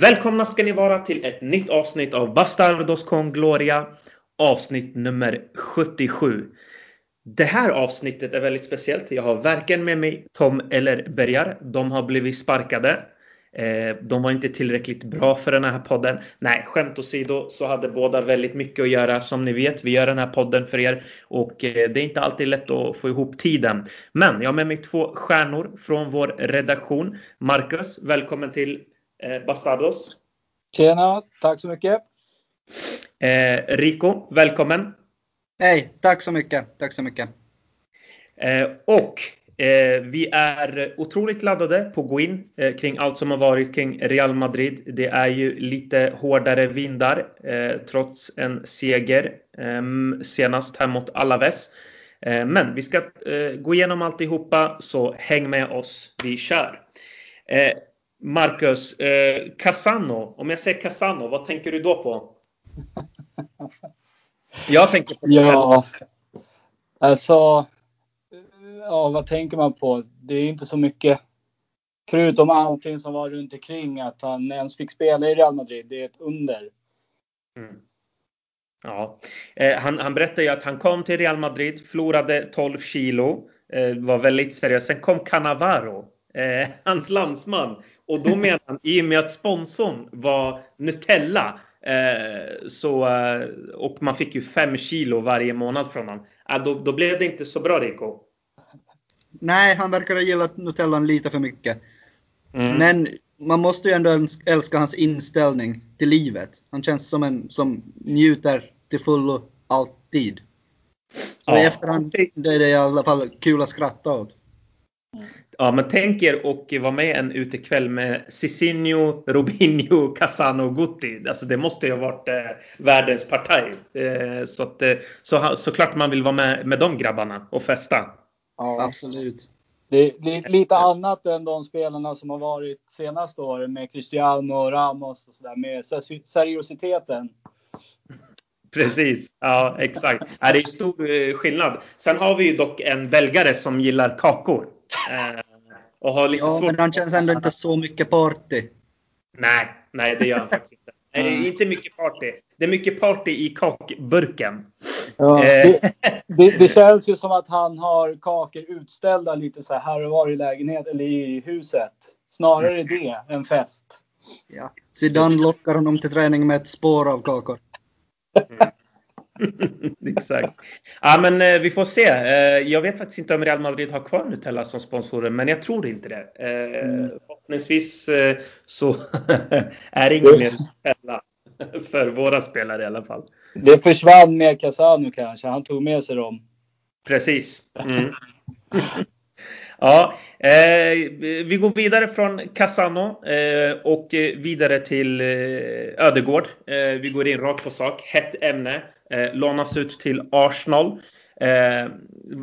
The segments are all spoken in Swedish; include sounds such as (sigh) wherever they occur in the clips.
Välkomna ska ni vara till ett nytt avsnitt av Bastardos con Gloria. Avsnitt nummer 77. Det här avsnittet är väldigt speciellt. Jag har varken med mig Tom eller Bergar. De har blivit sparkade. Eh, de var inte tillräckligt bra för den här podden. Nej, skämt åsido så hade båda väldigt mycket att göra. Som ni vet, vi gör den här podden för er och eh, det är inte alltid lätt att få ihop tiden. Men jag har med mig två stjärnor från vår redaktion. Marcus, välkommen till Bastardos. Tjena, tack så mycket. Rico, välkommen. Hej, tack så mycket. Tack så mycket. och Eh, vi är otroligt laddade på att gå in eh, kring allt som har varit kring Real Madrid. Det är ju lite hårdare vindar eh, trots en seger ehm, senast här mot Alaves. Men vi ska gå igenom alltihopa så häng med oss. Vi kör! Marcus, Casano. Om jag säger Casano, vad tänker du då på? (laughs) Jag tänker på Ja, alltså ja, vad tänker man på? Det är inte så mycket. Förutom allting som var runt omkring att han ens fick spela i Real Madrid. Det är ett under. Mm. Ja, eh, han, han berättade ju att han kom till Real Madrid, förlorade 12 kilo, eh, var väldigt seriös. Sen kom Cannavaro, eh, (laughs) hans landsman. Och då menar han, i och med att sponsorn var Nutella, eh, så, eh, och man fick ju 5 kilo varje månad från honom. då, då blev det inte så bra Rico. Nej, han verkar ha gillat Nutellan lite för mycket. Mm. Men man måste ju ändå älska hans inställning till livet. Han känns som en som njuter till fullo alltid. Så ja. i efterhand det är det i alla fall kul att skratta åt. Ja, men tänk er och vara med en utekväll med Cicinho, Robinho, (laughs) Casano och Gutti. Alltså det måste ju ha varit eh, världens partaj. Eh, så, att, eh, så såklart man vill vara med med de grabbarna och festa. Ja, absolut. Det är lite annat än de spelarna som har varit senaste åren med Cristiano, Ramos och sådär med seriositeten. Precis, ja exakt. det är stor eh, skillnad. Sen har vi ju dock en belgare som gillar kakor. Eh, och har lite ja, svårt men han känns ändå inte så mycket party. Nej, nej det gör han faktiskt inte. Nej, det är inte mycket party. Det är mycket party i kakburken. Ja, eh. det, (laughs) det, det, känns ju som att han har kakor utställda lite så här och var i lägenheten eller i huset. Snarare det än fest. Ja. Zidane lockar honom till träning med ett spår av kakor. Mm. (laughs) Exakt. Ja, men eh, vi får se. Eh, jag vet faktiskt inte om Real Madrid har kvar Nutella som sponsorer, men jag tror inte det. Eh, mm. Förhoppningsvis så (laughs) är det ingen mer Nutella (laughs) för våra spelare i alla fall. Det försvann med Casano kanske. Han tog med sig dem. Precis. Mm. ja, vi går vidare från Casano och vidare till eh, Ödegård. Vi går in rakt på sak. Hett ämne. Eh, lånas ut till Arsenal. Eh,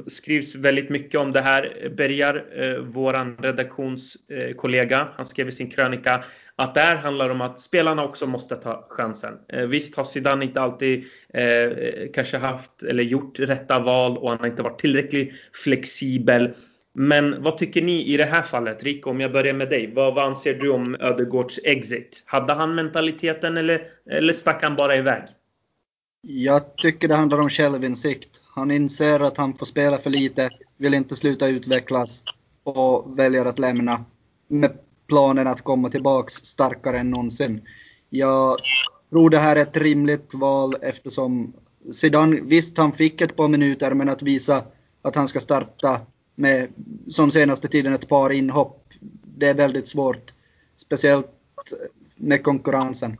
skrivs väldigt mycket om det här. Bergar, eh, vår redaktionskollega, eh, han skrev i sin krönika att det här handlar om att spelarna också måste ta chansen. Eh, visst har Zidane inte alltid eh, kanske haft eller gjort rätta val och han har inte varit tillräckligt flexibel. Men vad tycker ni i det här fallet? Rick, om jag börjar med dig. Vad, vad anser du om Ödegårds exit? Hade han mentaliteten eller, eller stack han bara iväg? Jag tycker det handlar om självinsikt. Han inser att han får spela för lite, vill inte sluta utvecklas och väljer att lämna med planen att komma tillbaks starkare än någonsin. Jag tror det här är ett rimligt val eftersom Zidane, visst han fick ett par minuter men att visa att han ska starta med som senaste tiden ett par inhopp. Det är väldigt svårt. Speciellt med konkurrensen.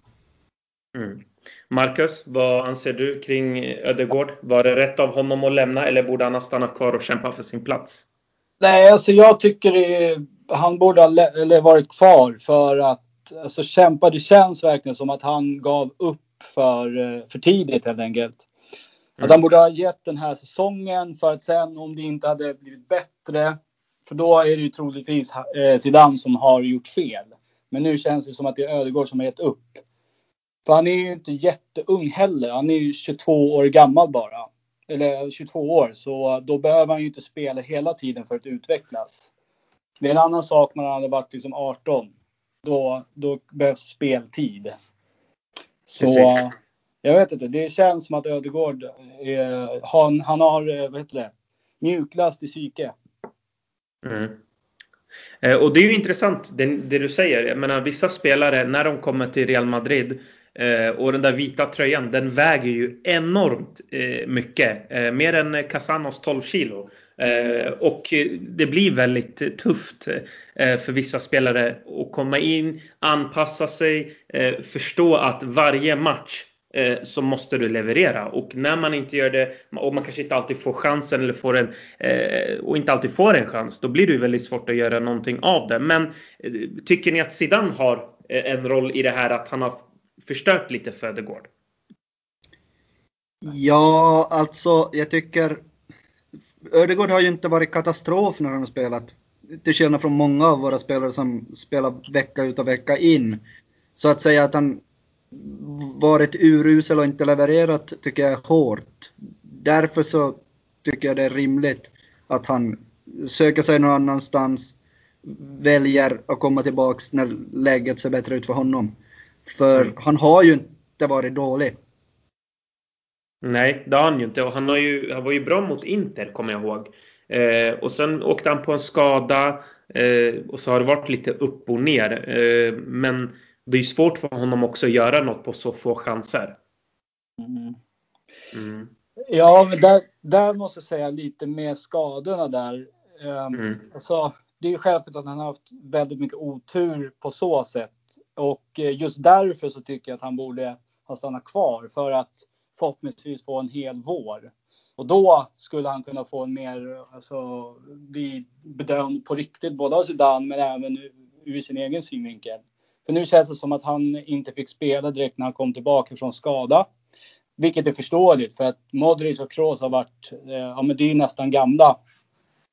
Mm. Marcus, vad anser du kring Ödegård? Var det rätt av honom att lämna eller borde han ha stannat kvar och kämpat för sin plats? Nej, alltså jag tycker det, han borde ha eller varit kvar för att alltså, kämpa. Det känns verkligen som att han gav upp för, eh, för tidigt helt enkelt. Mm. Att han borde ha gett den här säsongen för att sen om det inte hade blivit bättre, för då är det ju troligtvis eh, Zidane som har gjort fel. Men nu känns det som att det är Ödegård som har gett upp. För han är ju inte jätteung heller. Han är ju 22 år gammal bara. Eller 22 år. Så då behöver han ju inte spela hela tiden för att utvecklas. Det är en annan sak när han hade varit liksom 18. då, då behövs speltid. Så Precis. jag vet inte, det känns som att Ödegård, eh, han, han har, eh, vad heter det, mjuklast i psyke. Mm. Eh, Och det är ju intressant det, det du säger. Jag menar, vissa spelare när de kommer till Real Madrid Eh, och den där vita tröjan den väger ju enormt eh, mycket. Eh, mer än Casanos 12 kilo. Eh, och det blir väldigt tufft eh, för vissa spelare att komma in, anpassa sig, eh, förstå att varje match eh, så måste du leverera. Och när man inte gör det och man kanske inte alltid får chansen eller får en eh, och inte alltid får en chans, då blir det ju väldigt svårt att göra någonting av det. Men tycker ni att Zidane har en roll i det här att han har förstört lite för Ödegård? Ja, alltså jag tycker Ödegård har ju inte varit katastrof när han har spelat. Till skillnad från många av våra spelare som spelar vecka ut och vecka in. Så att säga att han varit urusel och inte levererat tycker jag är hårt. Därför så tycker jag det är rimligt att han söker sig någon annanstans, väljer att komma tillbaks när läget ser bättre ut för honom. För Mm. han har ju inte varit dålig. Nej, det har han ju inte. Och han, har ju, han var ju bra mot Inter, kommer jag ihåg. Eh, och sen åkte han på en skada. Eh, och så har det varit lite upp och ner. Eh, men det är ju svårt för honom också att göra något på så få chanser. Mm. Mm. Ja, men där, där måste jag säga lite med skadorna där. Ehm, Mm. Alltså, det är ju självklart att han har haft väldigt mycket otur på så sätt. Och eh, just därför så tycker jag att han borde ha stannat kvar för att förhoppningsvis få en hel vår. Och då skulle han kunna få en mer, alltså bli bedömd på riktigt, både av Zidane men även ur, sin egen synvinkel. För nu känns det som att han inte fick spela direkt när han kom tillbaka från skada. Vilket är förståeligt för att Modric och Kroos har varit, eh, ja men det är ju nästan gamla.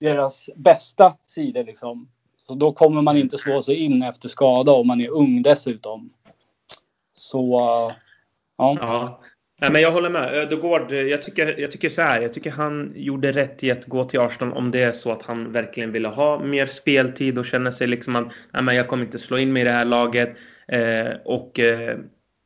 Deras bästa sidor liksom. Så då kommer man inte slå sig in efter skada om man är ung dessutom. Så, eh, ja. Ja. Nej, men jag håller med. Ödegård, eh, jag tycker, jag tycker så här. Jag tycker han gjorde rätt i att gå till Arsenal om det är så att han verkligen ville ha mer speltid och känner sig liksom att nej, men jag kommer inte slå in mig i det här laget. Eh, och eh,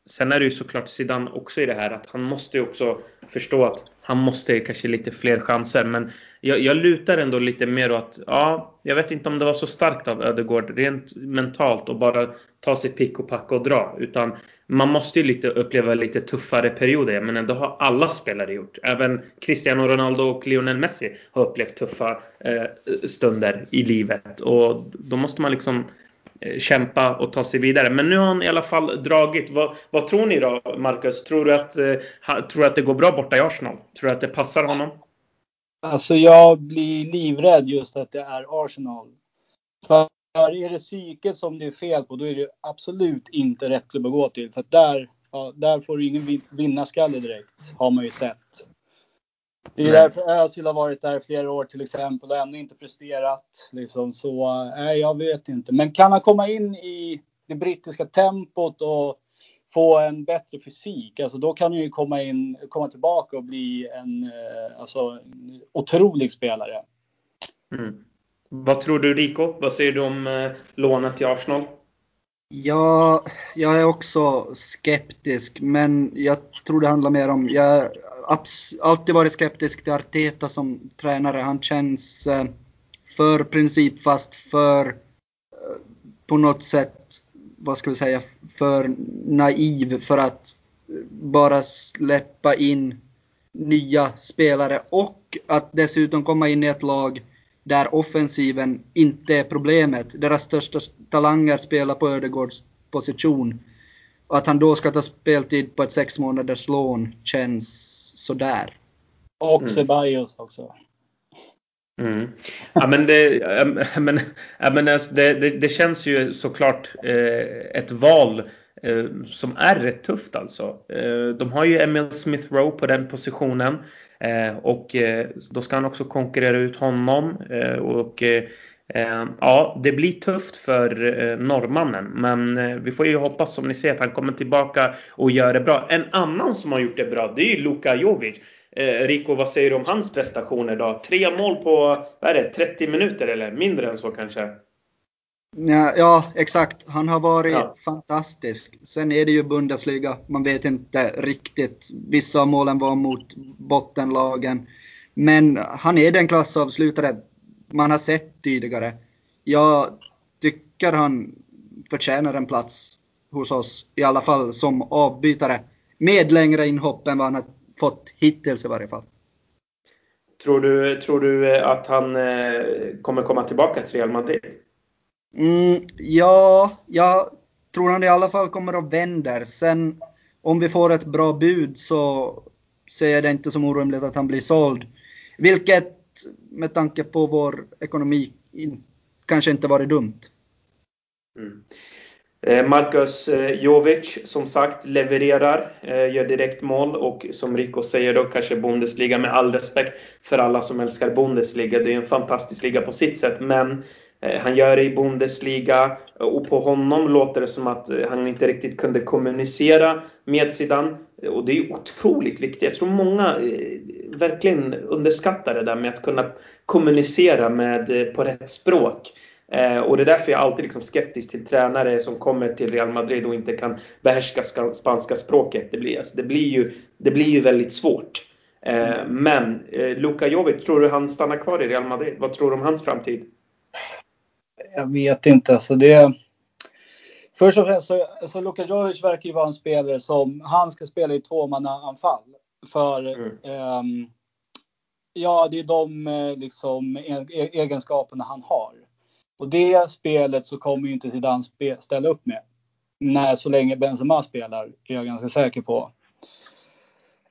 sen är det ju såklart Zidane också i det här att han måste ju också förstå att han måste kanske lite fler chanser. Men jag, jag lutar ändå lite mer åt ja, jag vet inte om det var så starkt av Ödegård rent mentalt att bara ta sitt pick och packa och dra. Utan man måste ju lite uppleva lite tuffare perioder. Men det har alla spelare gjort. Även Cristiano Ronaldo och Lionel Messi har upplevt tuffa eh, stunder i livet. Och då måste man liksom eh, kämpa och ta sig vidare. Men nu har han i alla fall dragit. Vad, vad tror ni då, Marcus? Tror du, att, eh, ha- tror du att det går bra borta i Arsenal? Tror du att det passar honom? Alltså jag blir livrädd just att det är Arsenal. För är det psyket som det är fel på, då är det absolut inte rätt klubb att gå till. För där, ja, där får du ingen vin- vinnarskalle direkt, har man ju sett. Det är därför Özil har varit där flera år till exempel och ändå inte presterat. Liksom. Så nej, jag vet inte. Men kan han komma in i det brittiska tempot och få en bättre fysik, alltså då kan han ju komma in, komma tillbaka och bli en, eh, alltså, en otrolig spelare. Mm. Vad tror du Rico? Vad säger du om eh, lånet till Arsenal? Ja, jag är också skeptisk, men jag tror det handlar mer om, jag har alltid varit skeptisk till Arteta som tränare. Han känns eh, för principfast, för eh, på något sätt, vad ska vi säga, för naiv för att bara släppa in nya spelare och att dessutom komma in i ett lag där offensiven inte är problemet. Deras största talanger spelar på Ödegårds position. Och att han då ska ta speltid på ett sex månaders lån känns sådär. Och Mm. Ceballos också. Mm. Ja, men det, ja, men, ja, men alltså, det, det, det känns ju såklart eh, ett val eh, som är rätt tufft alltså. Eh, de har ju Emil Smith Rowe på den positionen. Eh, och eh, då ska han också konkurrera ut honom. Eh, och eh, eh ja, det blir tufft för eh, norrmannen. Men eh, vi får ju hoppas som ni ser att han kommer tillbaka och gör det bra. En annan som har gjort det bra det är ju Luka Jovic. Eh, Rico, vad säger du om hans prestationer då? Tre mål på vad är det, 30 minuter eller mindre än så kanske? Ja, ja, exakt. Han har varit ja. fantastisk. Sen är det ju Bundesliga. Man vet inte riktigt. Vissa av målen var mot bottenlagen. Men han är den klassavslutare man har sett tidigare. Jag tycker han förtjänar en plats hos oss. I alla fall som avbytare. Med längre inhopp än vad han har fått hittills i varje fall. Tror du, tror du att han eh, kommer komma tillbaka till Real Madrid? Mm, ja, jag tror han i alla fall kommer att vända. Sen om vi får ett bra bud så ser jag det inte som orimligt att han blir såld. Vilket med tanke på vår ekonomi kanske inte varit dumt. Mm. Eh, Marcus eh, Jovic som sagt levererar, eh, gör direkt mål och som Rico säger då kanske Bundesliga med all respekt för alla som älskar Bundesliga. Det är en fantastisk liga på sitt sätt men han gör det i Bundesliga och på honom låter det som att han inte riktigt kunde kommunicera med sidan. Och det är otroligt viktigt. Jag tror många verkligen underskattar det där med att kunna kommunicera med, på rätt språk. Eh, och det är därför jag alltid liksom skeptisk till tränare som kommer till Real Madrid och inte kan behärska spanska språket. Det blir, alltså, det blir, ju, det blir ju väldigt svårt. Eh, men eh, Luka Jovic, tror du han stannar kvar i Real Madrid? Vad tror du om hans framtid? Jag vet inte. Alltså det... Först och främst så, så Luka Jovic verkar ju vara en spelare som han ska spela i tvåmannaanfall. För mm. um, ja, det är de eh, liksom, e-, e-, egenskaperna han har. Och det spelet så kommer ju inte Zidane ställa upp med. När så länge Benzema spelar är jag ganska säker på.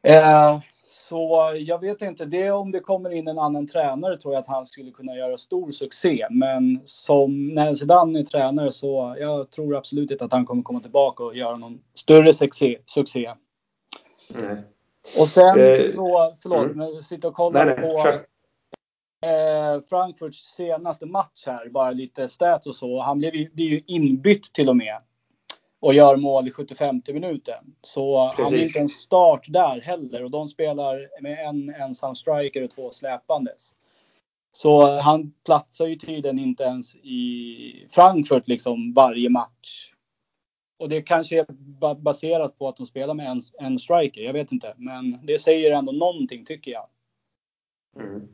Eh, så jag vet inte. Det om det kommer in en annan tränare tror jag att han skulle kunna göra stor succé. Men som när Zidane är tränare så jag tror absolut inte att han kommer komma tillbaka och göra någon större succé. succé. Mm. Och sen eh, så, förlåt, mm. men sitta och kolla nej, nej, på eh, Frankfurts senaste match här, bara lite stats och så. Han blev ju, blir ju inbytt till och med. Och gör mål i 75 minuten. Så Precis. han är inte en start där heller. Och de spelar med en ensam striker och två släpandes. Så han platsar ju tydligen inte ens i Frankfurt liksom varje match. Och det kanske är baserat på att de spelar med en, en striker. Jag vet inte. Men det säger ändå någonting tycker jag. Mm.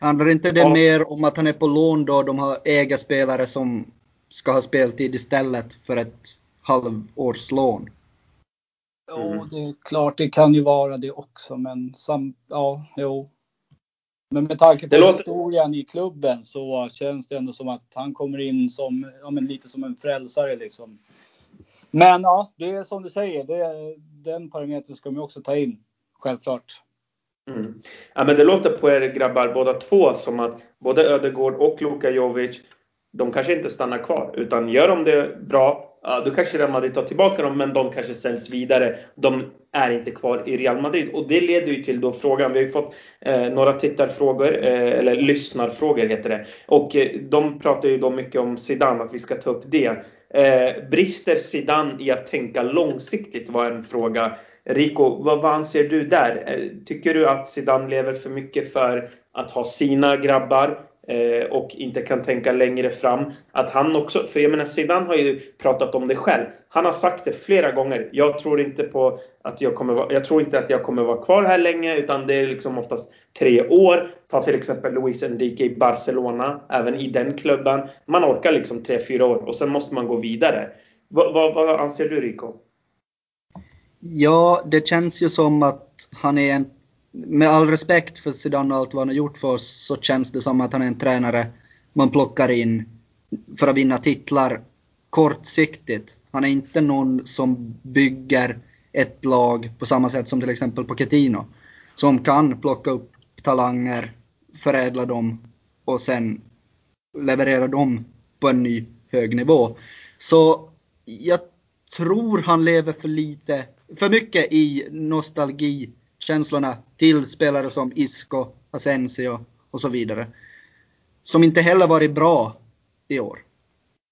Handlar inte det ja. mer om att han är på lån då de har ägarspelare som ska ha speltid istället för ett halvårslån? Jo, mm. det är klart det kan ju vara det också, men sam, ja, jo. Men med tanke på låter... historien i klubben så känns det ändå som att han kommer in som, ja men lite som en frälsare liksom. Men ja, det är som du säger, det, den parametern ska man också ta in, självklart. Mm. Ja, men det låter på er grabbar båda två som att både Ödegård och Luka Jovic, de kanske inte stannar kvar. Utan gör de det bra, ja, då kanske Real Madrid tar tillbaka dem, men de kanske säljs vidare. De är inte kvar i Real Madrid. Och det leder ju till då frågan, vi har ju fått eh, några tittarfrågor, eh, eller lyssnarfrågor heter det. Och eh, de pratar ju då mycket om Zidane, att vi ska ta upp det. Eh, brister Zidane i att tänka långsiktigt var en fråga. Rico, vad, vad anser du där? Eh, tycker du att Zidane lever för mycket för att ha sina grabbar eh, och inte kan tänka längre fram? Att han också, för jag menar Zidane har ju pratat om det själv. Han har sagt det flera gånger. Jag tror inte på att jag kommer vara, jag tror inte att jag kommer vara kvar här länge utan det är liksom oftast tre år. Ta till exempel Luis Enrique i Barcelona, även i den klubben. Man orkar liksom tre, fyra år och sen måste man gå vidare. vad, vad, vad anser du Rico? Ja, det känns ju som att han är en, med all respekt för Zidane och allt vad han har gjort för oss, så känns det som att han är en tränare man plockar in för att vinna titlar kortsiktigt. Han är inte någon som bygger ett lag på samma sätt som till exempel Pochettino. Som kan plocka upp talanger, förädla dem och sen leverera dem på en ny hög nivå. Så jag tror han lever för lite för mycket i nostalgikänslorna till spelare som Isco, Asensio och så vidare. Som inte heller varit bra i år.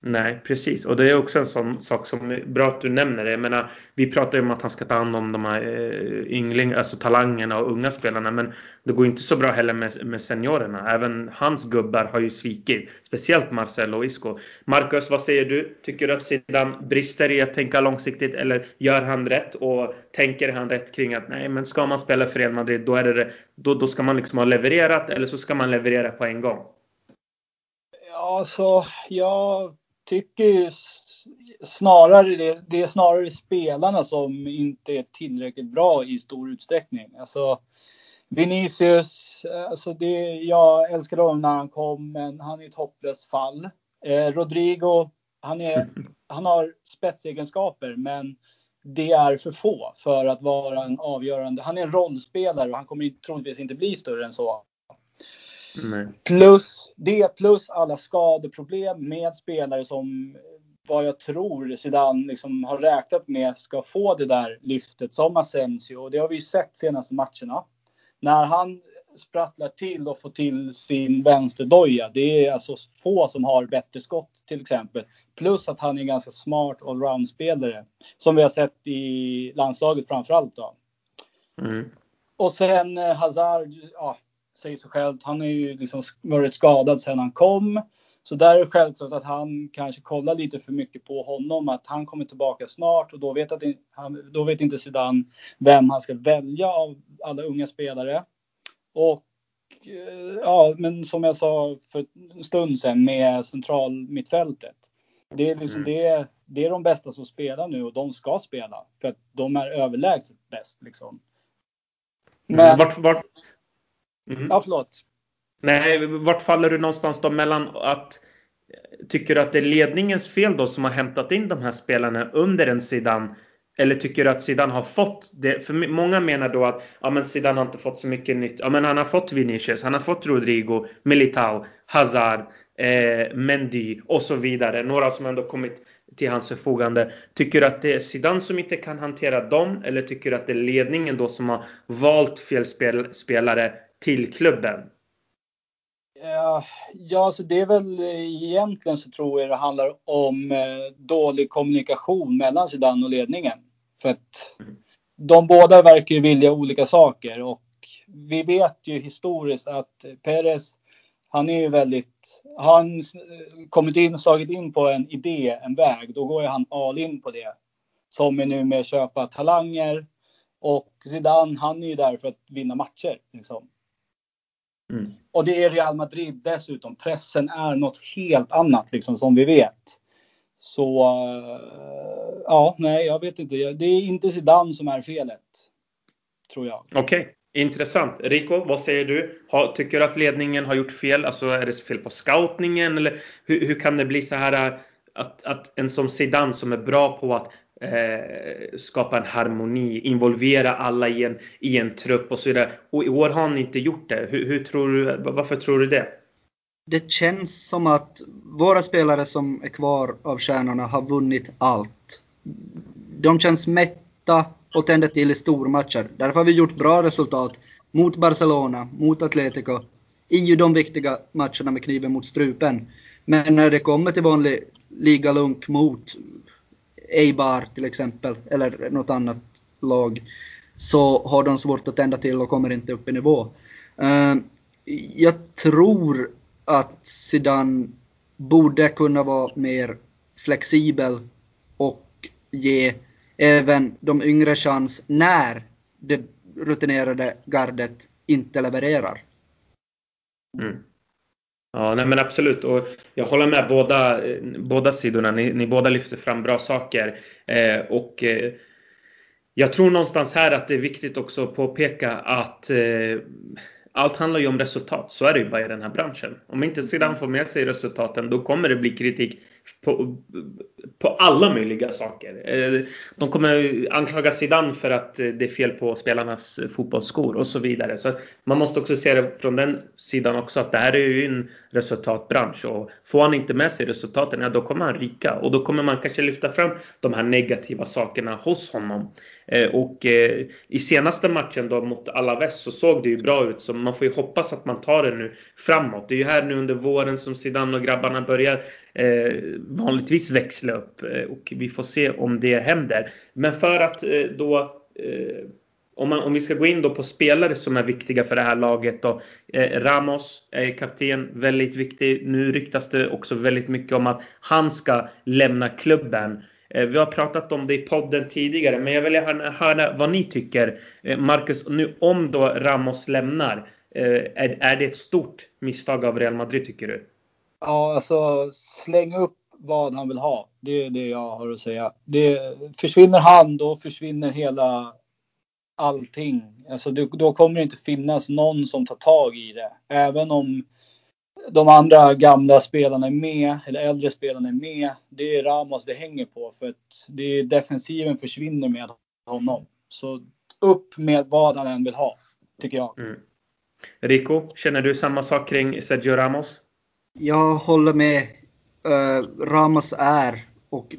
Nej, precis. Och det är också en sån sak som bra att du nämner det. Jag menar, vi pratar ju om att han ska ta hand om de här eh, yngling, alltså talangerna och unga spelarna. Men det går inte så bra heller med, med seniorerna. Även hans gubbar har ju svikit. Speciellt Marcelo och Isco. Marcus, vad säger du? Tycker du att Zidane brister i att tänka långsiktigt? Eller gör han rätt? Och tänker han rätt kring att nej, men ska man spela för Real Madrid då, är det, då, då ska man liksom ha levererat. Eller så ska man leverera på en gång. Ja, alltså jag tycker ju snarare det, det är snarare spelarna som inte är tillräckligt bra i stor utsträckning. Alltså Vinicius, alltså det, jag älskade honom när han kom, men han är ett hopplöst fall. Eh, Rodrigo, han, är, (laughs) han har spetsegenskaper, men det är för få för att vara en avgörande. Han är en rollspelare och han kommer troligtvis inte bli större än så. Nej. Plus det plus alla skadeproblem med spelare som vad jag tror Zidane liksom har räknat med ska få det där lyftet som Asensio. Och det har vi ju sett senaste matcherna. När han sprattlar till och får till sin vänsterdoja. Det är alltså få som har bättre skott till exempel. Plus att han är en ganska smart allround-spelare. Som vi har sett i landslaget framförallt då. Mm. Och sen eh, Hazard, ja, säger sig själv. Han har ju liksom varit skadad sedan han kom. Så där är det självklart att han kanske kollar lite för mycket på honom. Att han kommer tillbaka snart och då vet, att han, då vet inte Zidane vem han ska välja av alla unga spelare. Och eh, ja, men som jag sa för en stund sedan med centralmittfältet. Det är, liksom, mm. det, det är de bästa som spelar nu och de ska spela. För att de är överlägset bäst. Liksom. Mm. Men, vart, vart, Mm. Ja, förlåt. Nej, vart faller du någonstans då mellan att Tycker du att det är ledningens fel då som har hämtat in de här spelarna under en sidan? Eller tycker du att Zidane har fått det? För många menar då att ja, men Zidane har inte fått så mycket nytt. Ja, men han har fått Vinicius, han har fått Rodrigo, Militao, Hazard, eh, Mendy och så vidare. Några som ändå kommit till hans förfogande. Tycker du att det är Zidane som inte kan hantera dem? Eller tycker du att det är ledningen då som har valt fel spel spelare till klubben? Eh, ja, så det är väl egentligen så tror jag det handlar om eh, dålig kommunikation mellan Zidane och ledningen. För att de båda verkar ju vilja olika saker och vi vet ju historiskt att Perez, han är ju väldigt, har han eh, kommit in och slagit in på en idé, en väg, då går ju han all in på det. Som är nu med att köpa talanger och Zidane, han är ju där för att vinna matcher. Liksom. Mm. Och det är Real Madrid dessutom. Pressen är något helt annat liksom som vi vet. Så uh, ja, nej, jag vet inte. Det är inte Zidane som är felet. Tror jag. Okej, okay. intressant. Rico, vad säger du? Tycker du att ledningen har gjort fel? Alltså är det fel på scoutningen? Eller hur, hur kan det bli så här äh, att, att en som Zidane som är bra på att eh, skapa en harmoni, involvera alla i en, i en trupp och så vidare. Och i år har han inte gjort det. Hur, hur tror du, varför tror du det? Det känns som att våra spelare som är kvar av stjärnorna har vunnit allt. De känns mätta och tänder till i stormatcher. Därför har vi gjort bra resultat mot Barcelona, mot Atletico, i de viktiga matcherna med kniven mot strupen. Men när det kommer till vanlig ligalunk mot Eibar till exempel, eller något annat lag, så har de svårt att tända till och kommer inte upp i nivå. Eh, jag tror att Zidane borde kunna vara mer flexibel och ge även de yngre chans när det rutinerade gardet inte levererar. Mm. Ja, nej men absolut. Och jag håller med båda, båda sidorna. Ni, ni båda lyfter fram bra saker. Eh, och eh, jag tror någonstans här att det är viktigt också att påpeka att eh, allt handlar ju om resultat. Så är det ju bara i den här branschen. Om inte Zidane får med sig resultaten då kommer det bli kritik på, på alla möjliga saker. Eh, de kommer anklaga Zidane för att eh, det är fel på spelarnas eh, fotbollsskor och så vidare. Så man måste också se det från den sidan också att det här är ju en resultatbransch och får han inte med sig resultaten, ja då kommer han ryka och då kommer man kanske lyfta fram de här negativa sakerna hos honom. Och i senaste matchen då mot Alaves så såg det ju bra ut så man får ju hoppas att man tar det nu framåt. Det är ju här nu under våren som Zidane och grabbarna börjar vanligtvis växla upp eh, och vi får se om det händer. Men för att eh, då eh, om, man, om vi ska gå in då på spelare som är viktiga för det här laget då. Eh, Ramos är kapten, väldigt viktig. Nu ryktas det också väldigt mycket om att han ska lämna klubben. Eh, vi har pratat om det i podden tidigare, men jag vill gärna höra vad ni tycker. Eh, Marcus, nu om då Ramos lämnar, eh, är, är det ett stort misstag av Real Madrid tycker du? Ja, alltså släng upp vad han vill ha. Det är det jag har att säga. Det, försvinner han, då försvinner hela allting. Alltså då kommer det inte finnas någon som tar tag i det. Även om de andra gamla spelarna är med, eller äldre spelarna är med. Det är Ramos det hänger på. För att det är defensiven försvinner med honom. Så upp med vad han än vill ha, tycker jag. Mm. Rico, känner du samma sak kring Sergio Ramos? Jag håller med. Uh, Ramos är och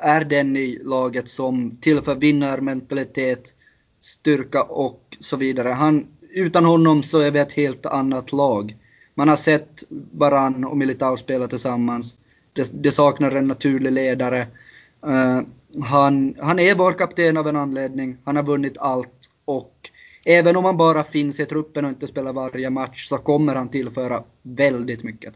är den i laget som tillför vinnarmentalitet, styrka och så vidare. Han, utan honom så är vi ett helt annat lag. Man har sett Baran och Militao spela tillsammans. Det, det saknar en naturlig ledare. Uh, han, han är vår kapten av en anledning. Han har vunnit allt. Och även om han bara finns i truppen och inte spelar varje match så kommer han tillföra väldigt mycket.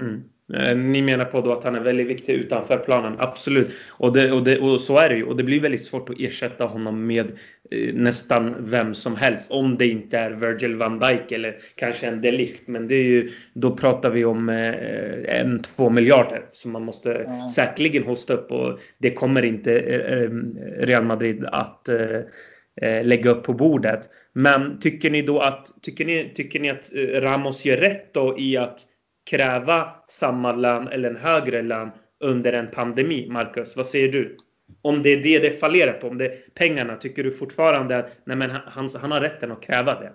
Mm. Eh, ni menar på då att han är väldigt viktig utanför planen. Absolut. Och, det, och, det, och så är det ju. Och det blir väldigt svårt att ersätta honom med eh, nästan vem som helst. Om det inte är Virgil van Dijk eller kanske en Delict. Men det är ju, då pratar vi om eh, en, två miljarder som man måste mm. säkerligen hosta upp. Och det kommer inte eh, eh Real Madrid att eh, lägga upp på bordet. Men tycker ni då att, tycker ni, tycker ni att Ramos gör rätt då i att kräva samma lön eller en högre lön under en pandemi, Marcus? Vad säger du? Om det är det det fallerar på, om det är pengarna, tycker du fortfarande att nej, men han, han har rätten att kräva det?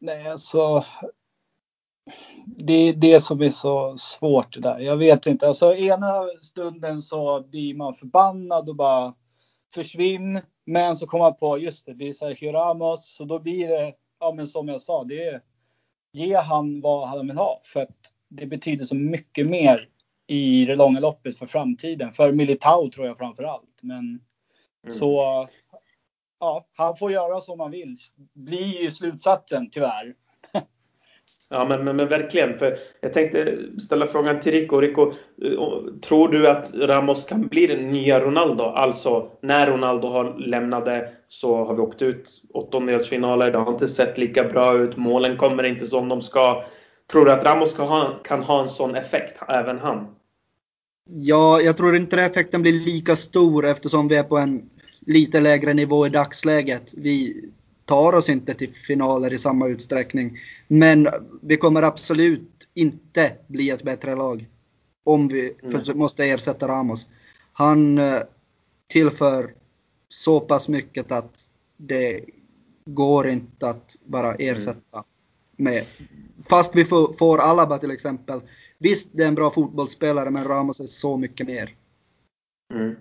Nej, alltså. Det är det som är så svårt det där. Jag vet inte. Alltså ena stunden så blir man förbannad och bara försvinn. Men så kommer man på, just det, det är Sergio Ramos. Så då blir det, ja men som jag sa, det är ge han vad han vill ha. För att det betyder så mycket mer i det långa loppet för framtiden. För Militao tror jag framför allt. Men mm. så ja, han får göra som han vill. Blir ju slutsatsen tyvärr. Ja men, men, men, verkligen. För jag tänkte ställa frågan till Rico. Rico, tror du att Ramos kan bli den nya Ronaldo? Alltså när Ronaldo har lämnade så har vi åkt ut åttondelsfinaler. Det har inte sett lika bra ut. Målen kommer inte som de ska. Tror du att Ramos kan ha, kan ha en sån effekt, även han? Ja, jag tror inte effekten blir lika stor eftersom vi är på en lite lägre nivå i dagsläget. Vi tar oss inte till finaler i samma utsträckning. Men vi kommer absolut inte bli ett bättre lag. Om vi mm. måste ersätta Ramos. Han eh, tillför så pass mycket att det går inte att bara ersätta. Mm med. Fast vi får, får Alaba till exempel. Visst, det är en bra fotbollsspelare, men Ramos är så mycket mer. Mm.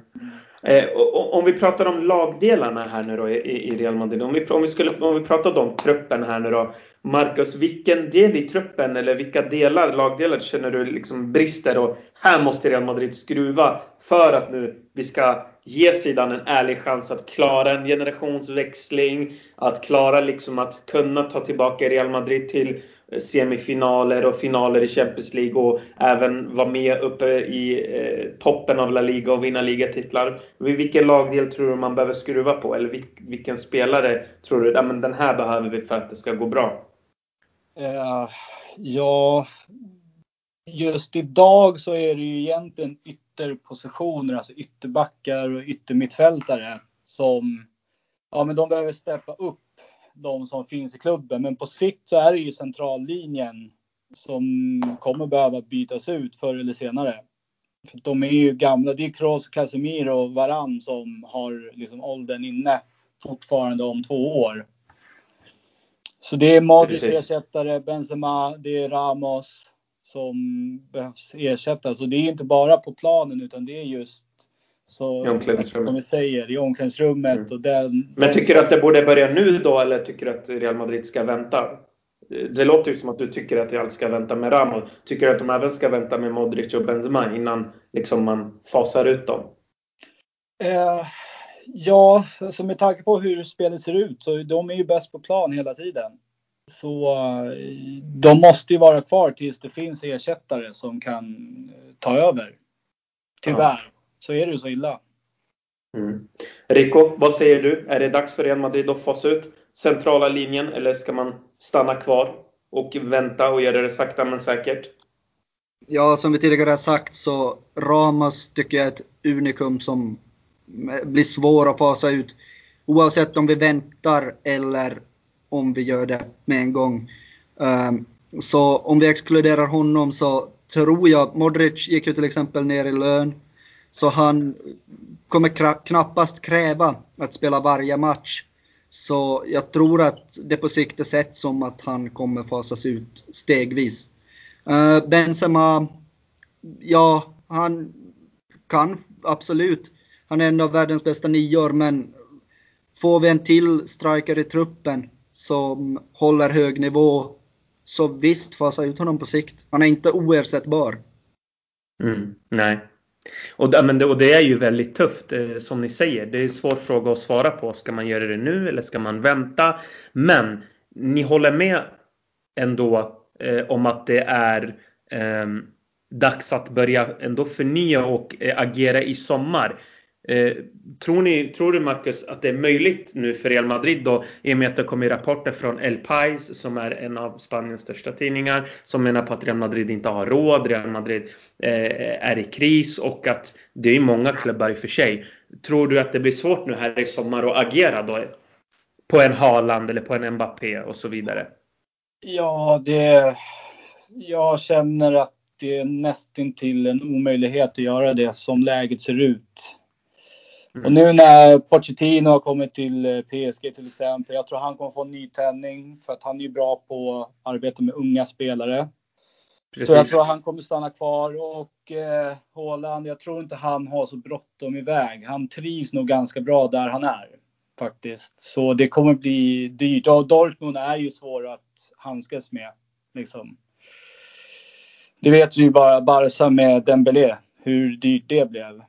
Eh, om vi pratar om lagdelarna här nu då i, i Real Madrid. Om vi, om, vi skulle, om vi pratar om truppen här nu då. Marcus, vilken del i truppen eller vilka delar, lagdelar känner du liksom brister och här måste Real Madrid skruva för att nu vi ska ge sidan en ärlig chans att klara en generationsväxling, att klara liksom att kunna ta tillbaka Real Madrid till eh, semifinaler och finaler i Champions League och även vara med uppe i eh, toppen av La Liga och vinna ligatitlar. Vilken lagdel tror du man behöver skruva på? Eller vilken spelare tror du, ja, men den här behöver vi för att det ska gå bra? Uh, ja, just idag så är det ju egentligen ytterpositioner, alltså ytterbackar och yttermittfältare som, ja men de behöver steppa upp de som finns i klubben. Men på sikt så är det ju centrallinjen som kommer behöva bytas ut förr eller senare. För de är ju gamla. Det är Kroos, Casemiro och Varann som har liksom åldern inne fortfarande om två år. Så det är Modric ersättare, Benzema, det är Ramos som behövs ersättas. Och det är inte bara på planen utan det är just så, I omklädningsrummet. Som vi säger, i omklädningsrummet. Mm. Och den, Men tycker du att det borde börja nu då eller tycker du att Real Madrid ska vänta? det låter ju som att du tycker att Real ska vänta med Ramos. Tycker du att de även ska vänta med Modric och Benzema innan liksom man fasar ut dem? Eh, ja, alltså med tanke på hur spelet ser ut så de är ju bäst på plan hela tiden. Så eh, de måste ju vara kvar tills det finns ersättare som kan ta över. Tyvärr ja. så är det ju så illa. Mm. Rico, vad säger du? Är det dags för Real Madrid att fasa ut centrala linjen eller ska man stanna kvar och vänta och göra det sakta men säkert? Ja, som vi tidigare har sagt så Ramos tycker jag är ett unikum som blir svår att fasa ut. Oavsett om vi väntar eller om vi gör det med en gång. Um, så om vi exkluderar honom så tror jag, Modric gick ju till exempel ner i lön. Så han kommer knappast kräva att spela varje match. Så jag tror att det på sikt är sett som att han kommer fasas ut stegvis. Uh, Benzema, ja, han kan absolut. Han är en av världens bästa nior, men får vi en till striker i truppen som håller hög nivå, så visst fasa ut honom på sikt. Han är inte oersättbar. Mm, nej, och, men det, och det är ju väldigt tufft eh, som ni säger. Det är en svår fråga att svara på. Ska man göra det nu eller ska man vänta? Men ni håller med ändå eh, om att det är eh, dags att börja ändå förnya och eh, agera i sommar. Eh, tror, ni, tror du Marcus att det är möjligt nu för Real Madrid då i och med att det kommer rapporter från El Pais som är en av Spaniens största tidningar som menar på att Real Madrid inte har råd, Real Madrid eh, är i kris och att det är många klubbar i och för sig. Tror du att det blir svårt nu här i sommar att agera då på en Haaland eller på en Mbappé och så vidare? Ja, det... Jag känner att det är nästintill en omöjlighet att göra det som läget ser ut. Mm. Och nu när Pochettino har kommit till eh, PSG till exempel. Jag tror han kommer få en nytändning för att han är bra på att arbeta med unga spelare. Precis. Så jag tror han kommer stanna kvar och eh, Haaland, jag tror inte han har så bråttom iväg. Han trivs nog ganska bra där han är faktiskt. Så det kommer bli dyrt. Och Dortmund är ju svår att handskas med. Liksom. Det vet vi ju bara Barca med Dembélé, hur dyrt det blev.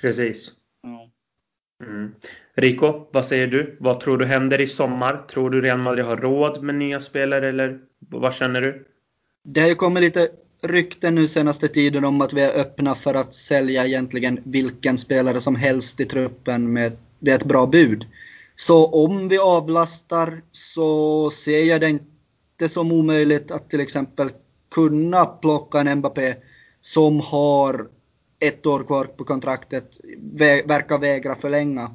Precis. Mm. Rico, vad säger du? Vad tror du händer i sommar? Tror du Real Madrid har råd med nya spelare eller vad känner du? Det har ju kommit lite rykten nu senaste tiden om att vi är öppna för att sälja egentligen vilken spelare som helst i truppen med, med ett bra bud. Så om vi avlastar så ser jag det inte som omöjligt att till exempel kunna plocka en Mbappé som har ett år kvar på kontraktet, verkar vägra förlänga.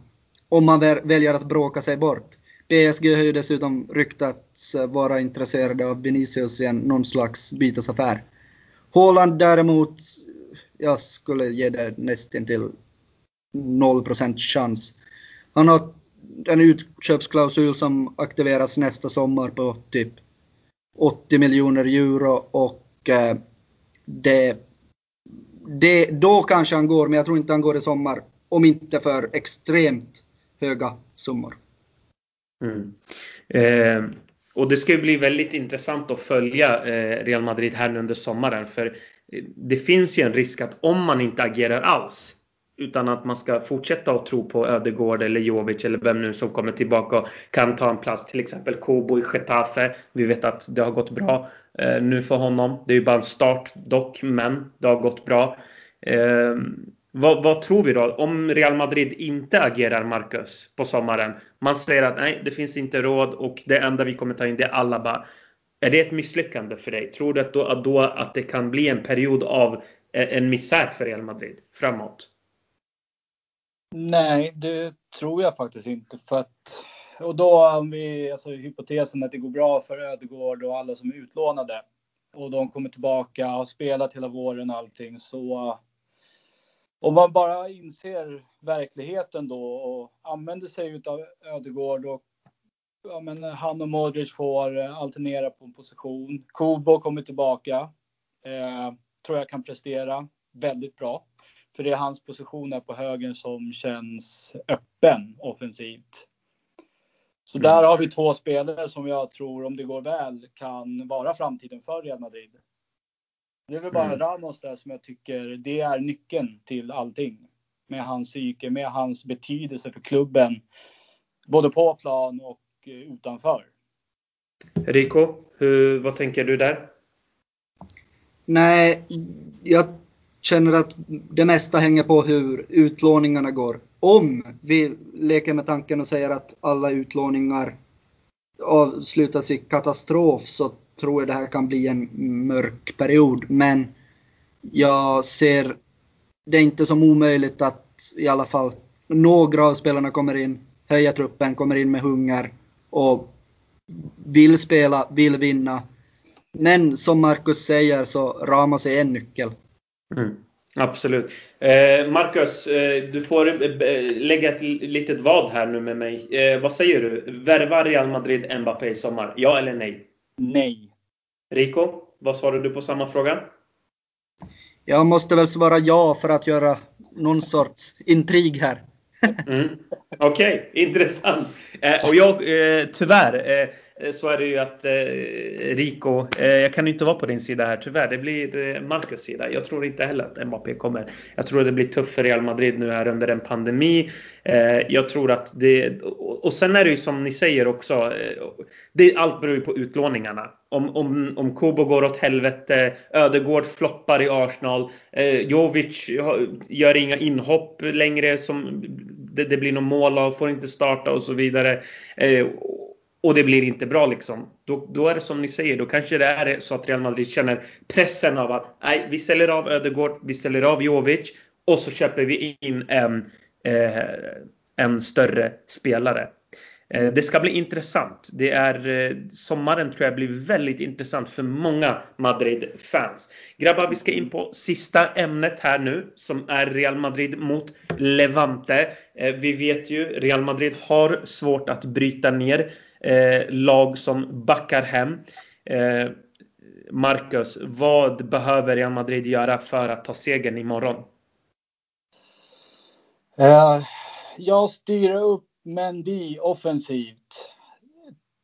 Om man väljer att bråka sig bort. PSG har ju dessutom ryktats vara intresserade av Vinicius i en, någon slags bytesaffär. Haaland däremot, jag skulle ge det nästan till 0% chans. Han har en utköpsklausul som aktiveras nästa sommar på typ 80 miljoner euro och eh, det det, då kanske han går, men jag tror inte han går i sommar. Om inte för extremt höga summor. Mm. Eh, och det ska bli väldigt intressant att följa eh, Real Madrid här nu under sommaren. För eh, det finns ju en risk att om man inte agerar alls utan att man ska fortsätta att tro på Ödegård eller Jovic eller vem nu som kommer tillbaka och kan ta en plats. Till exempel Kobo i Getafe. Vi vet att det har gått bra Eh, nu för honom. Det är ju bara en start dock, men det har gått bra. Eh, vad, vad, tror vi då? Om Real Madrid inte agerar Marcus på sommaren. Man säger att nej, det finns inte råd och det enda vi kommer ta in det är Alaba. Är det ett misslyckande för dig? Tror du att då, att, då, att det kan bli en period av eh, en misär för Real Madrid framåt? Nej, det tror jag faktiskt inte. För att, och då om vi, alltså hypotesen att det går bra för Ödegård och alla som är utlånade och de kommer tillbaka och har spelat hela våren och allting så om man bara inser verkligheten då och använder sig av Ödegård och ja, men han och Modric får alternera på en position. Kubo kommer tillbaka. Eh, tror jag kan prestera väldigt bra. För det är hans position här på högen som känns öppen offensivt. Så mm. där har vi två spelare som jag tror, om det går väl, kan vara framtiden för Real Madrid. Det är väl bara mm. Ramos där som jag tycker, det är nyckeln till allting. Med hans psyke, med hans betydelse för klubben. Både på plan och eh, utanför. Rico, hur, vad tänker du där? Nej, jag känner att det mesta hänger på hur utlåningarna går. Om vi leker med tanken och säger att alla utlåningar avslutas i katastrof så tror jag det här kan bli en mörk period. Men jag ser det inte som omöjligt att i alla fall några av spelarna kommer in, höjer truppen, kommer in med hunger och vill spela, vill vinna. Men som Marcus säger så Ramos är en nyckel. Mm. Absolut. Eh, Marcus, eh, du får eh, lägga ett litet vad här nu med mig. Vad säger du? Värvar Real Madrid Mbappé i sommar? Ja eller nej? Nej. Rico, vad svarar du på samma fråga? Jag måste väl svara ja för att göra någon sorts intrig här mm. Okej, okay, intressant. Eh, och jag, eh, tyvärr, Eh, så är det ju att eh, Rico, eh, jag kan inte vara på din sida här tyvärr. Det blir eh, Marcus sida. Jag tror inte heller att Mbappé kommer. Jag tror att det blir tufft för Real Madrid nu här under en pandemi. Eh, jag tror att det, och sen är det ju som ni säger också, eh, det, allt beror ju på utlåningarna. Om, om, om Kobo går åt helvete, Ödegård floppar i Arsenal, eh, Jovic gör inga inhopp längre som det, det blir någon mål av, får inte starta och så vidare. Eh, och det blir inte bra liksom. Då, då är det som ni säger, då kanske det är så att Real Madrid känner pressen av att nej, vi säljer av Ödegård, vi säljer av Jovic och så köper vi in en, eh, en större spelare. Eh, det ska bli intressant. Det är, eh, sommaren tror jag blir väldigt intressant för många Madrid-fans. Grabbar, vi ska in på sista ämnet här nu som är Real Madrid mot Levante. Eh, vi vet ju, Real Madrid har svårt att bryta ner lag som backar hem. Marcus, vad behöver Real Madrid göra för att ta segern imorgon? Uh, jag styr upp Mendy offensivt.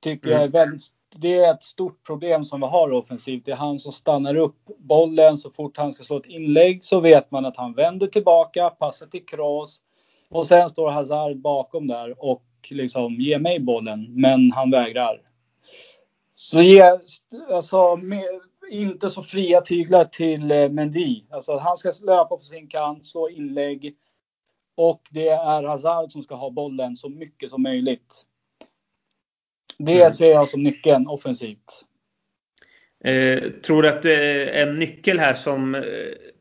Tycker mm. jag är väldigt, det är ett stort problem som vi har offensivt. Det är han som stannar upp bollen så fort han ska slå ett inlägg så vet man att han vänder tillbaka, passar till Kroos och sen står Hazard bakom där och liksom ge mig bollen, men han vägrar. Så ge, alltså, med, inte så fria tyglar till eh, Mendy. Alltså, han ska löpa på sin kant, slå inlägg. Och det är Hazard som ska ha bollen så mycket som möjligt. Det mm. ser jag som nyckeln offensivt. Eh, tror du att det är en nyckel här som eh,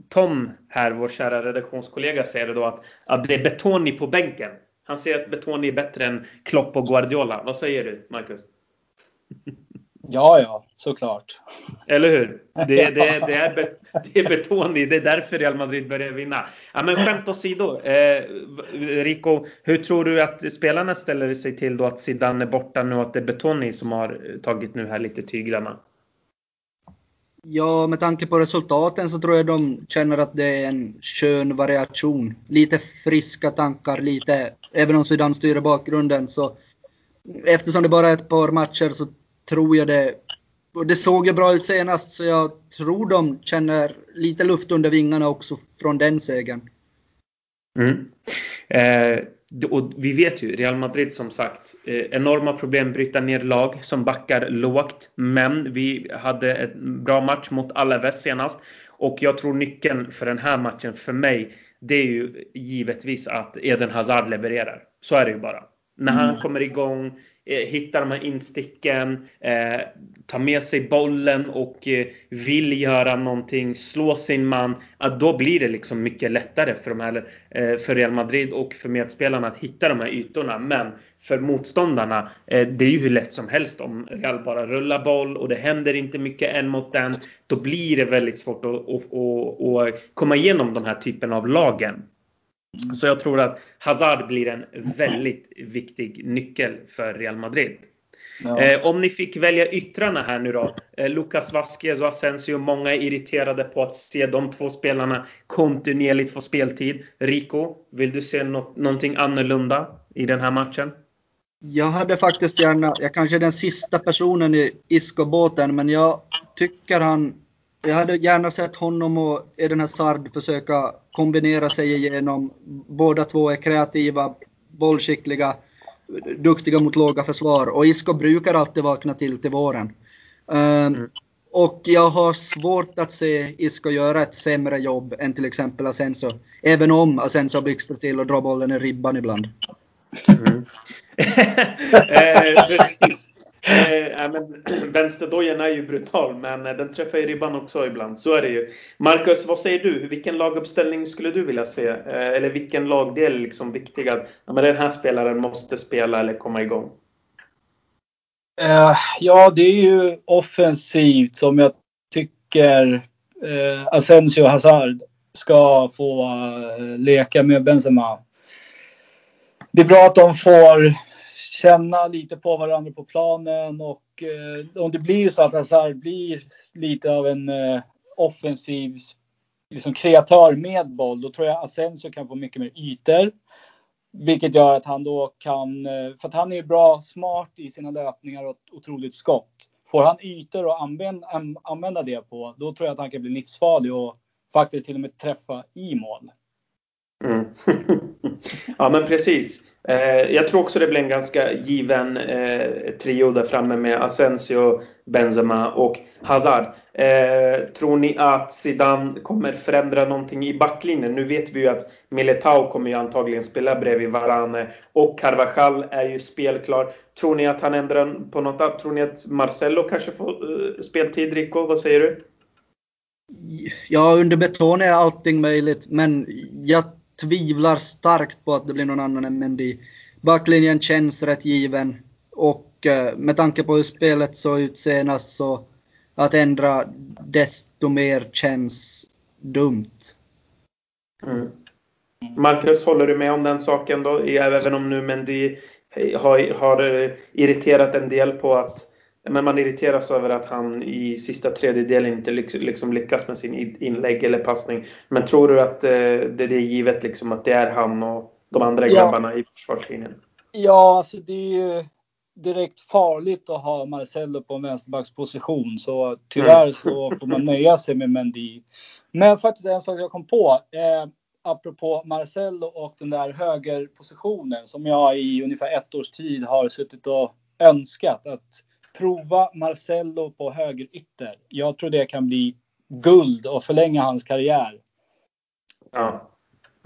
Tom här, vår kära redaktionskollega, säger då att, att det är Betoni på bänken? Han säger att Betoni är bättre än Klopp och Guardiola. Vad säger du, Marcus? (laughs) Ja, ja, såklart. Eller hur? Det, (laughs) det, det, är, det är Betoni. Det är därför Real Madrid börjar vinna. Ja, men skämt åsido. Eh, Rico, hur tror du att spelarna ställer sig till då att Zidane är borta nu och att det är Betoni som har tagit nu här lite tyglarna? Ja, med tanke på resultaten så tror jag de känner att det är en skön variation. Lite friska tankar, lite, även om Zidane styr bakgrunden så eftersom det bara är ett par matcher så tror jag det, det såg ju bra ut senast så jag tror de känner lite luft under vingarna också från den segern. Mm. Eh, och vi vet ju, Real Madrid som sagt, eh, enorma problem bryta ner lag som backar lågt. Men vi hade en bra match mot Alaves senast. Och jag tror nyckeln för den här matchen för mig, det är ju givetvis att Eden Hazard levererar. Så är det ju bara. När han mm. kommer igång, hitta hittar de här insticken, eh, tar med sig bollen och eh, vill göra någonting, slå sin man. Att då blir det liksom mycket lättare för, de här, eh, för Real Madrid och för medspelarna att hitta de här ytorna. Men för motståndarna, eh, det är ju hur lätt som helst om Real bara rullar boll och det händer inte mycket en mot en. Då blir det väldigt svårt att, att, att, att komma igenom de här typen av lagen. Så jag tror att Hazard blir en väldigt viktig nyckel för Real Madrid. Ja. Eh, om ni fick välja yttrarna här nu då. Eh, Lucas Vasquez och Asensio. Många är irriterade på att se de två spelarna kontinuerligt få speltid. Rico, vill du se något, någonting annorlunda i den här matchen? Jag hade faktiskt gärna, jag kanske är den sista personen i Isco-båten, men jag tycker han, jag hade gärna sett honom och Eden Hazard försöka kombinera sig igenom. Båda två är kreativa, bollskickliga, duktiga mot låga försvar och Isco brukar alltid vakna till till våren. Mm. Och jag har svårt att se Isco göra ett sämre jobb än till exempel Asensio. Även om Asensio blixtrar till och drar bollen i ribban ibland. Mm. (laughs) eh, precis. Eh, men, (clears throat) vänsterdojan är ju brutal, men eh, den träffar ju ribban också ibland. Så är det ju. Marcus, vad säger du? Vilken laguppställning skulle du vilja se? Eh, eller vilken lagdel är liksom viktig att ja, men den här spelaren måste spela eller komma igång? Eh, ja, det är ju offensivt som jag tycker eh, Asensio Hazard ska få eh, leka med Benzema. Det är bra att de får känna lite på varandra på planen och eh, om det blir så att Hazard blir lite av en eh, offensiv liksom kreatör med boll, då tror jag Asensio kan få mycket mer ytor. Vilket gör att han då kan, eh, för att han är ju bra smart i sina löpningar och otroligt skott. Får han ytor att använda, använda det på, då tror jag att han kan bli livsfarlig och faktiskt till och med träffa i mål. Mm. (laughs) ja men precis. Eh, jag tror också det blir en ganska given eh, trio där framme med Asensio, Benzema och Hazard. Eh, tror ni att Zidane kommer förändra någonting i backlinjen? Nu vet vi ju att Militao kommer ju antagligen spela bredvid Varane och Carvajal är ju spelklar. Tror ni att han ändrar på något annat? Tror ni att Marcello kanske får eh, speltid, Rico? Vad säger du? Ja, under beton är allting möjligt, men jag tvivlar starkt på att det blir någon annan än Mendy. Backlinjen känns rätt given och eh, med tanke på hur spelet såg ut senast så att ändra desto mer känns dumt. Mm. Marcus, håller du med om den saken då? Även om nu Mendy har, har irriterat en del på att men man irriteras över att han i sista tredjedelen inte liksom lyckas med sin inlägg eller passning. Men tror du att eh, det är givet liksom att det är han och de andra ja. grabbarna i försvarslinjen? Ja, alltså det är ju direkt farligt att ha Marcelo på en vänsterbacksposition. Så tyvärr mm. så får man nöja sig med Mendy. Men faktiskt en sak jag kom på. Eh, apropå Marcelo och den där högerpositionen som jag i ungefär ett års tid har suttit och önskat. att prova Marcello på högerytter. Jag tror det kan bli guld och förlänga hans karriär. Ja.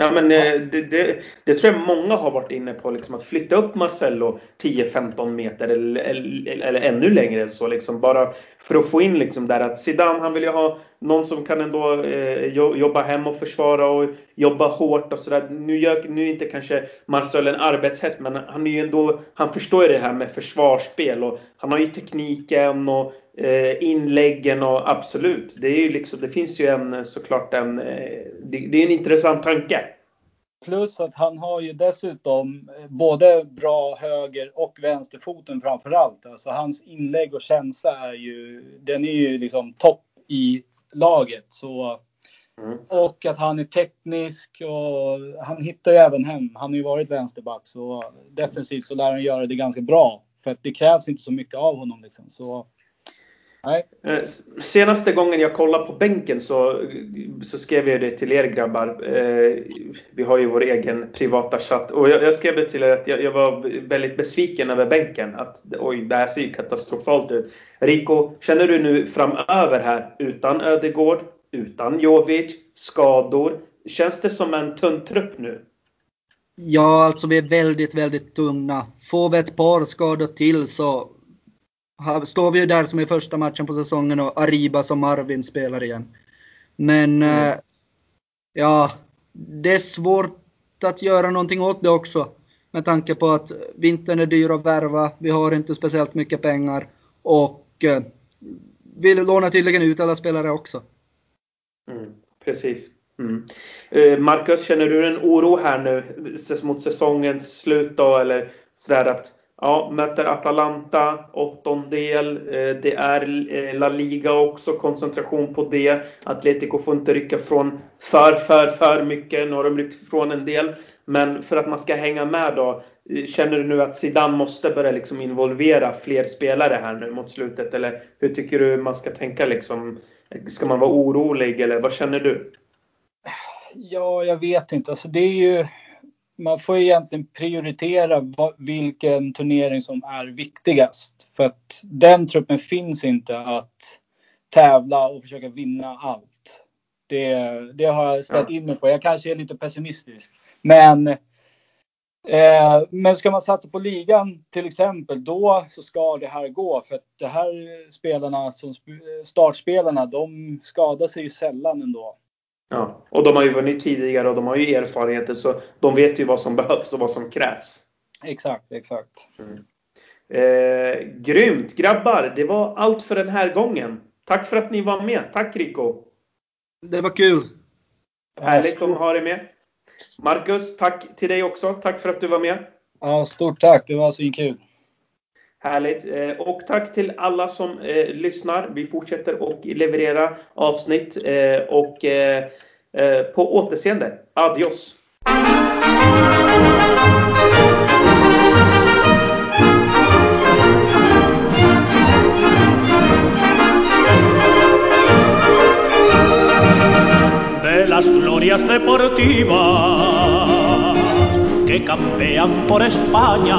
Ja, men eh, det, det, det, tror jag många har varit inne på. Liksom, att flytta upp Marcello 10-15 meter eller, eller, eller, ännu längre än så. Liksom, bara för att få in liksom, där att Zidane han vill ju ha någon som kan ändå eh, jobba hem och försvara och jobba hårt och sådär. Nu, gör, nu är inte kanske Marcello en arbetshäst men han är ju ändå, han förstår ju det här med försvarsspel och han har ju tekniken och inläggen och absolut. Det är ju liksom, det finns ju en såklart en, eh, det, det är en intressant tanke. Plus att han har ju dessutom eh, både bra höger och vänsterfoten framför allt. Alltså hans inlägg och känsla är ju, den är ju liksom topp i laget. Så, mm. Och att han är teknisk och han hittar ju även hem. Han har ju varit vänsterback så defensivt så lär han göra det ganska bra. För att det krävs inte så mycket av honom liksom. Så Nej. Eh, senaste gången jag kollade på bänken så, så skrev jag det till er grabbar. Eh, vi har ju vår egen privata chatt. Och jag, jag skrev det till er att jag, jag, var väldigt besviken över bänken. Att oj, det här ser ju katastrofalt ut. Rico, känner du nu framöver här utan Ödegård, utan Jovic, skador. Känns det som en tunn trupp nu? Ja, alltså vi är väldigt, väldigt tunna. Får vi ett par skador till så står vi ju där som i första matchen på säsongen och Ariba som Marvin spelar igen. Men mm. eh, ja, det är svårt att göra någonting åt det också. Med tanke på att vintern är dyr att värva, vi har inte speciellt mycket pengar och eh, vi lånar tydligen ut alla spelare också. Mm, precis. Mm. Eh, Marcus, känner du en oro här nu mot säsongens slut då eller sådär att Ja, möter Atalanta, åttondel. Eh, det är eh, La Liga också, koncentration på det. Atletico får inte rycka från för, för, för mycket. Nu har de ryckt från en del. Men för att man ska hänga med då, eh, känner du nu att Zidane måste börja liksom involvera fler spelare här nu mot slutet? Eller hur tycker du man ska tänka liksom? Ska man vara orolig eller vad känner du? Ja, jag vet inte. Alltså det är ju man får egentligen prioritera vilken turnering som är viktigast. För att den truppen finns inte att tävla och försöka vinna allt. Det, det har jag ställt in mig på. Jag kanske är lite pessimistisk. Men, eh, men ska man satsa på ligan till exempel, då så ska det här gå. För att det här spelarna, som startspelarna, de skadar sig ju sällan ändå. Ja, och de har ju vunnit tidigare och de har ju erfarenheter så de vet ju vad som (laughs) behövs och vad som krävs. Exakt, exakt. Mm. Eh, grymt! Grabbar, det var allt för den här gången. Tack för att ni var med. Tack Rico! Det var kul! Härligt att ha dig med. Marcus, tack till dig också. Tack för att du var med. Ja, stort tack. Det var svinkul. Härligt. Eh, och tack till alla som eh, lyssnar. Vi fortsätter att leverera avsnitt eh, och eh, eh, på återseende. Adios! De las glorias deportivas que campean por España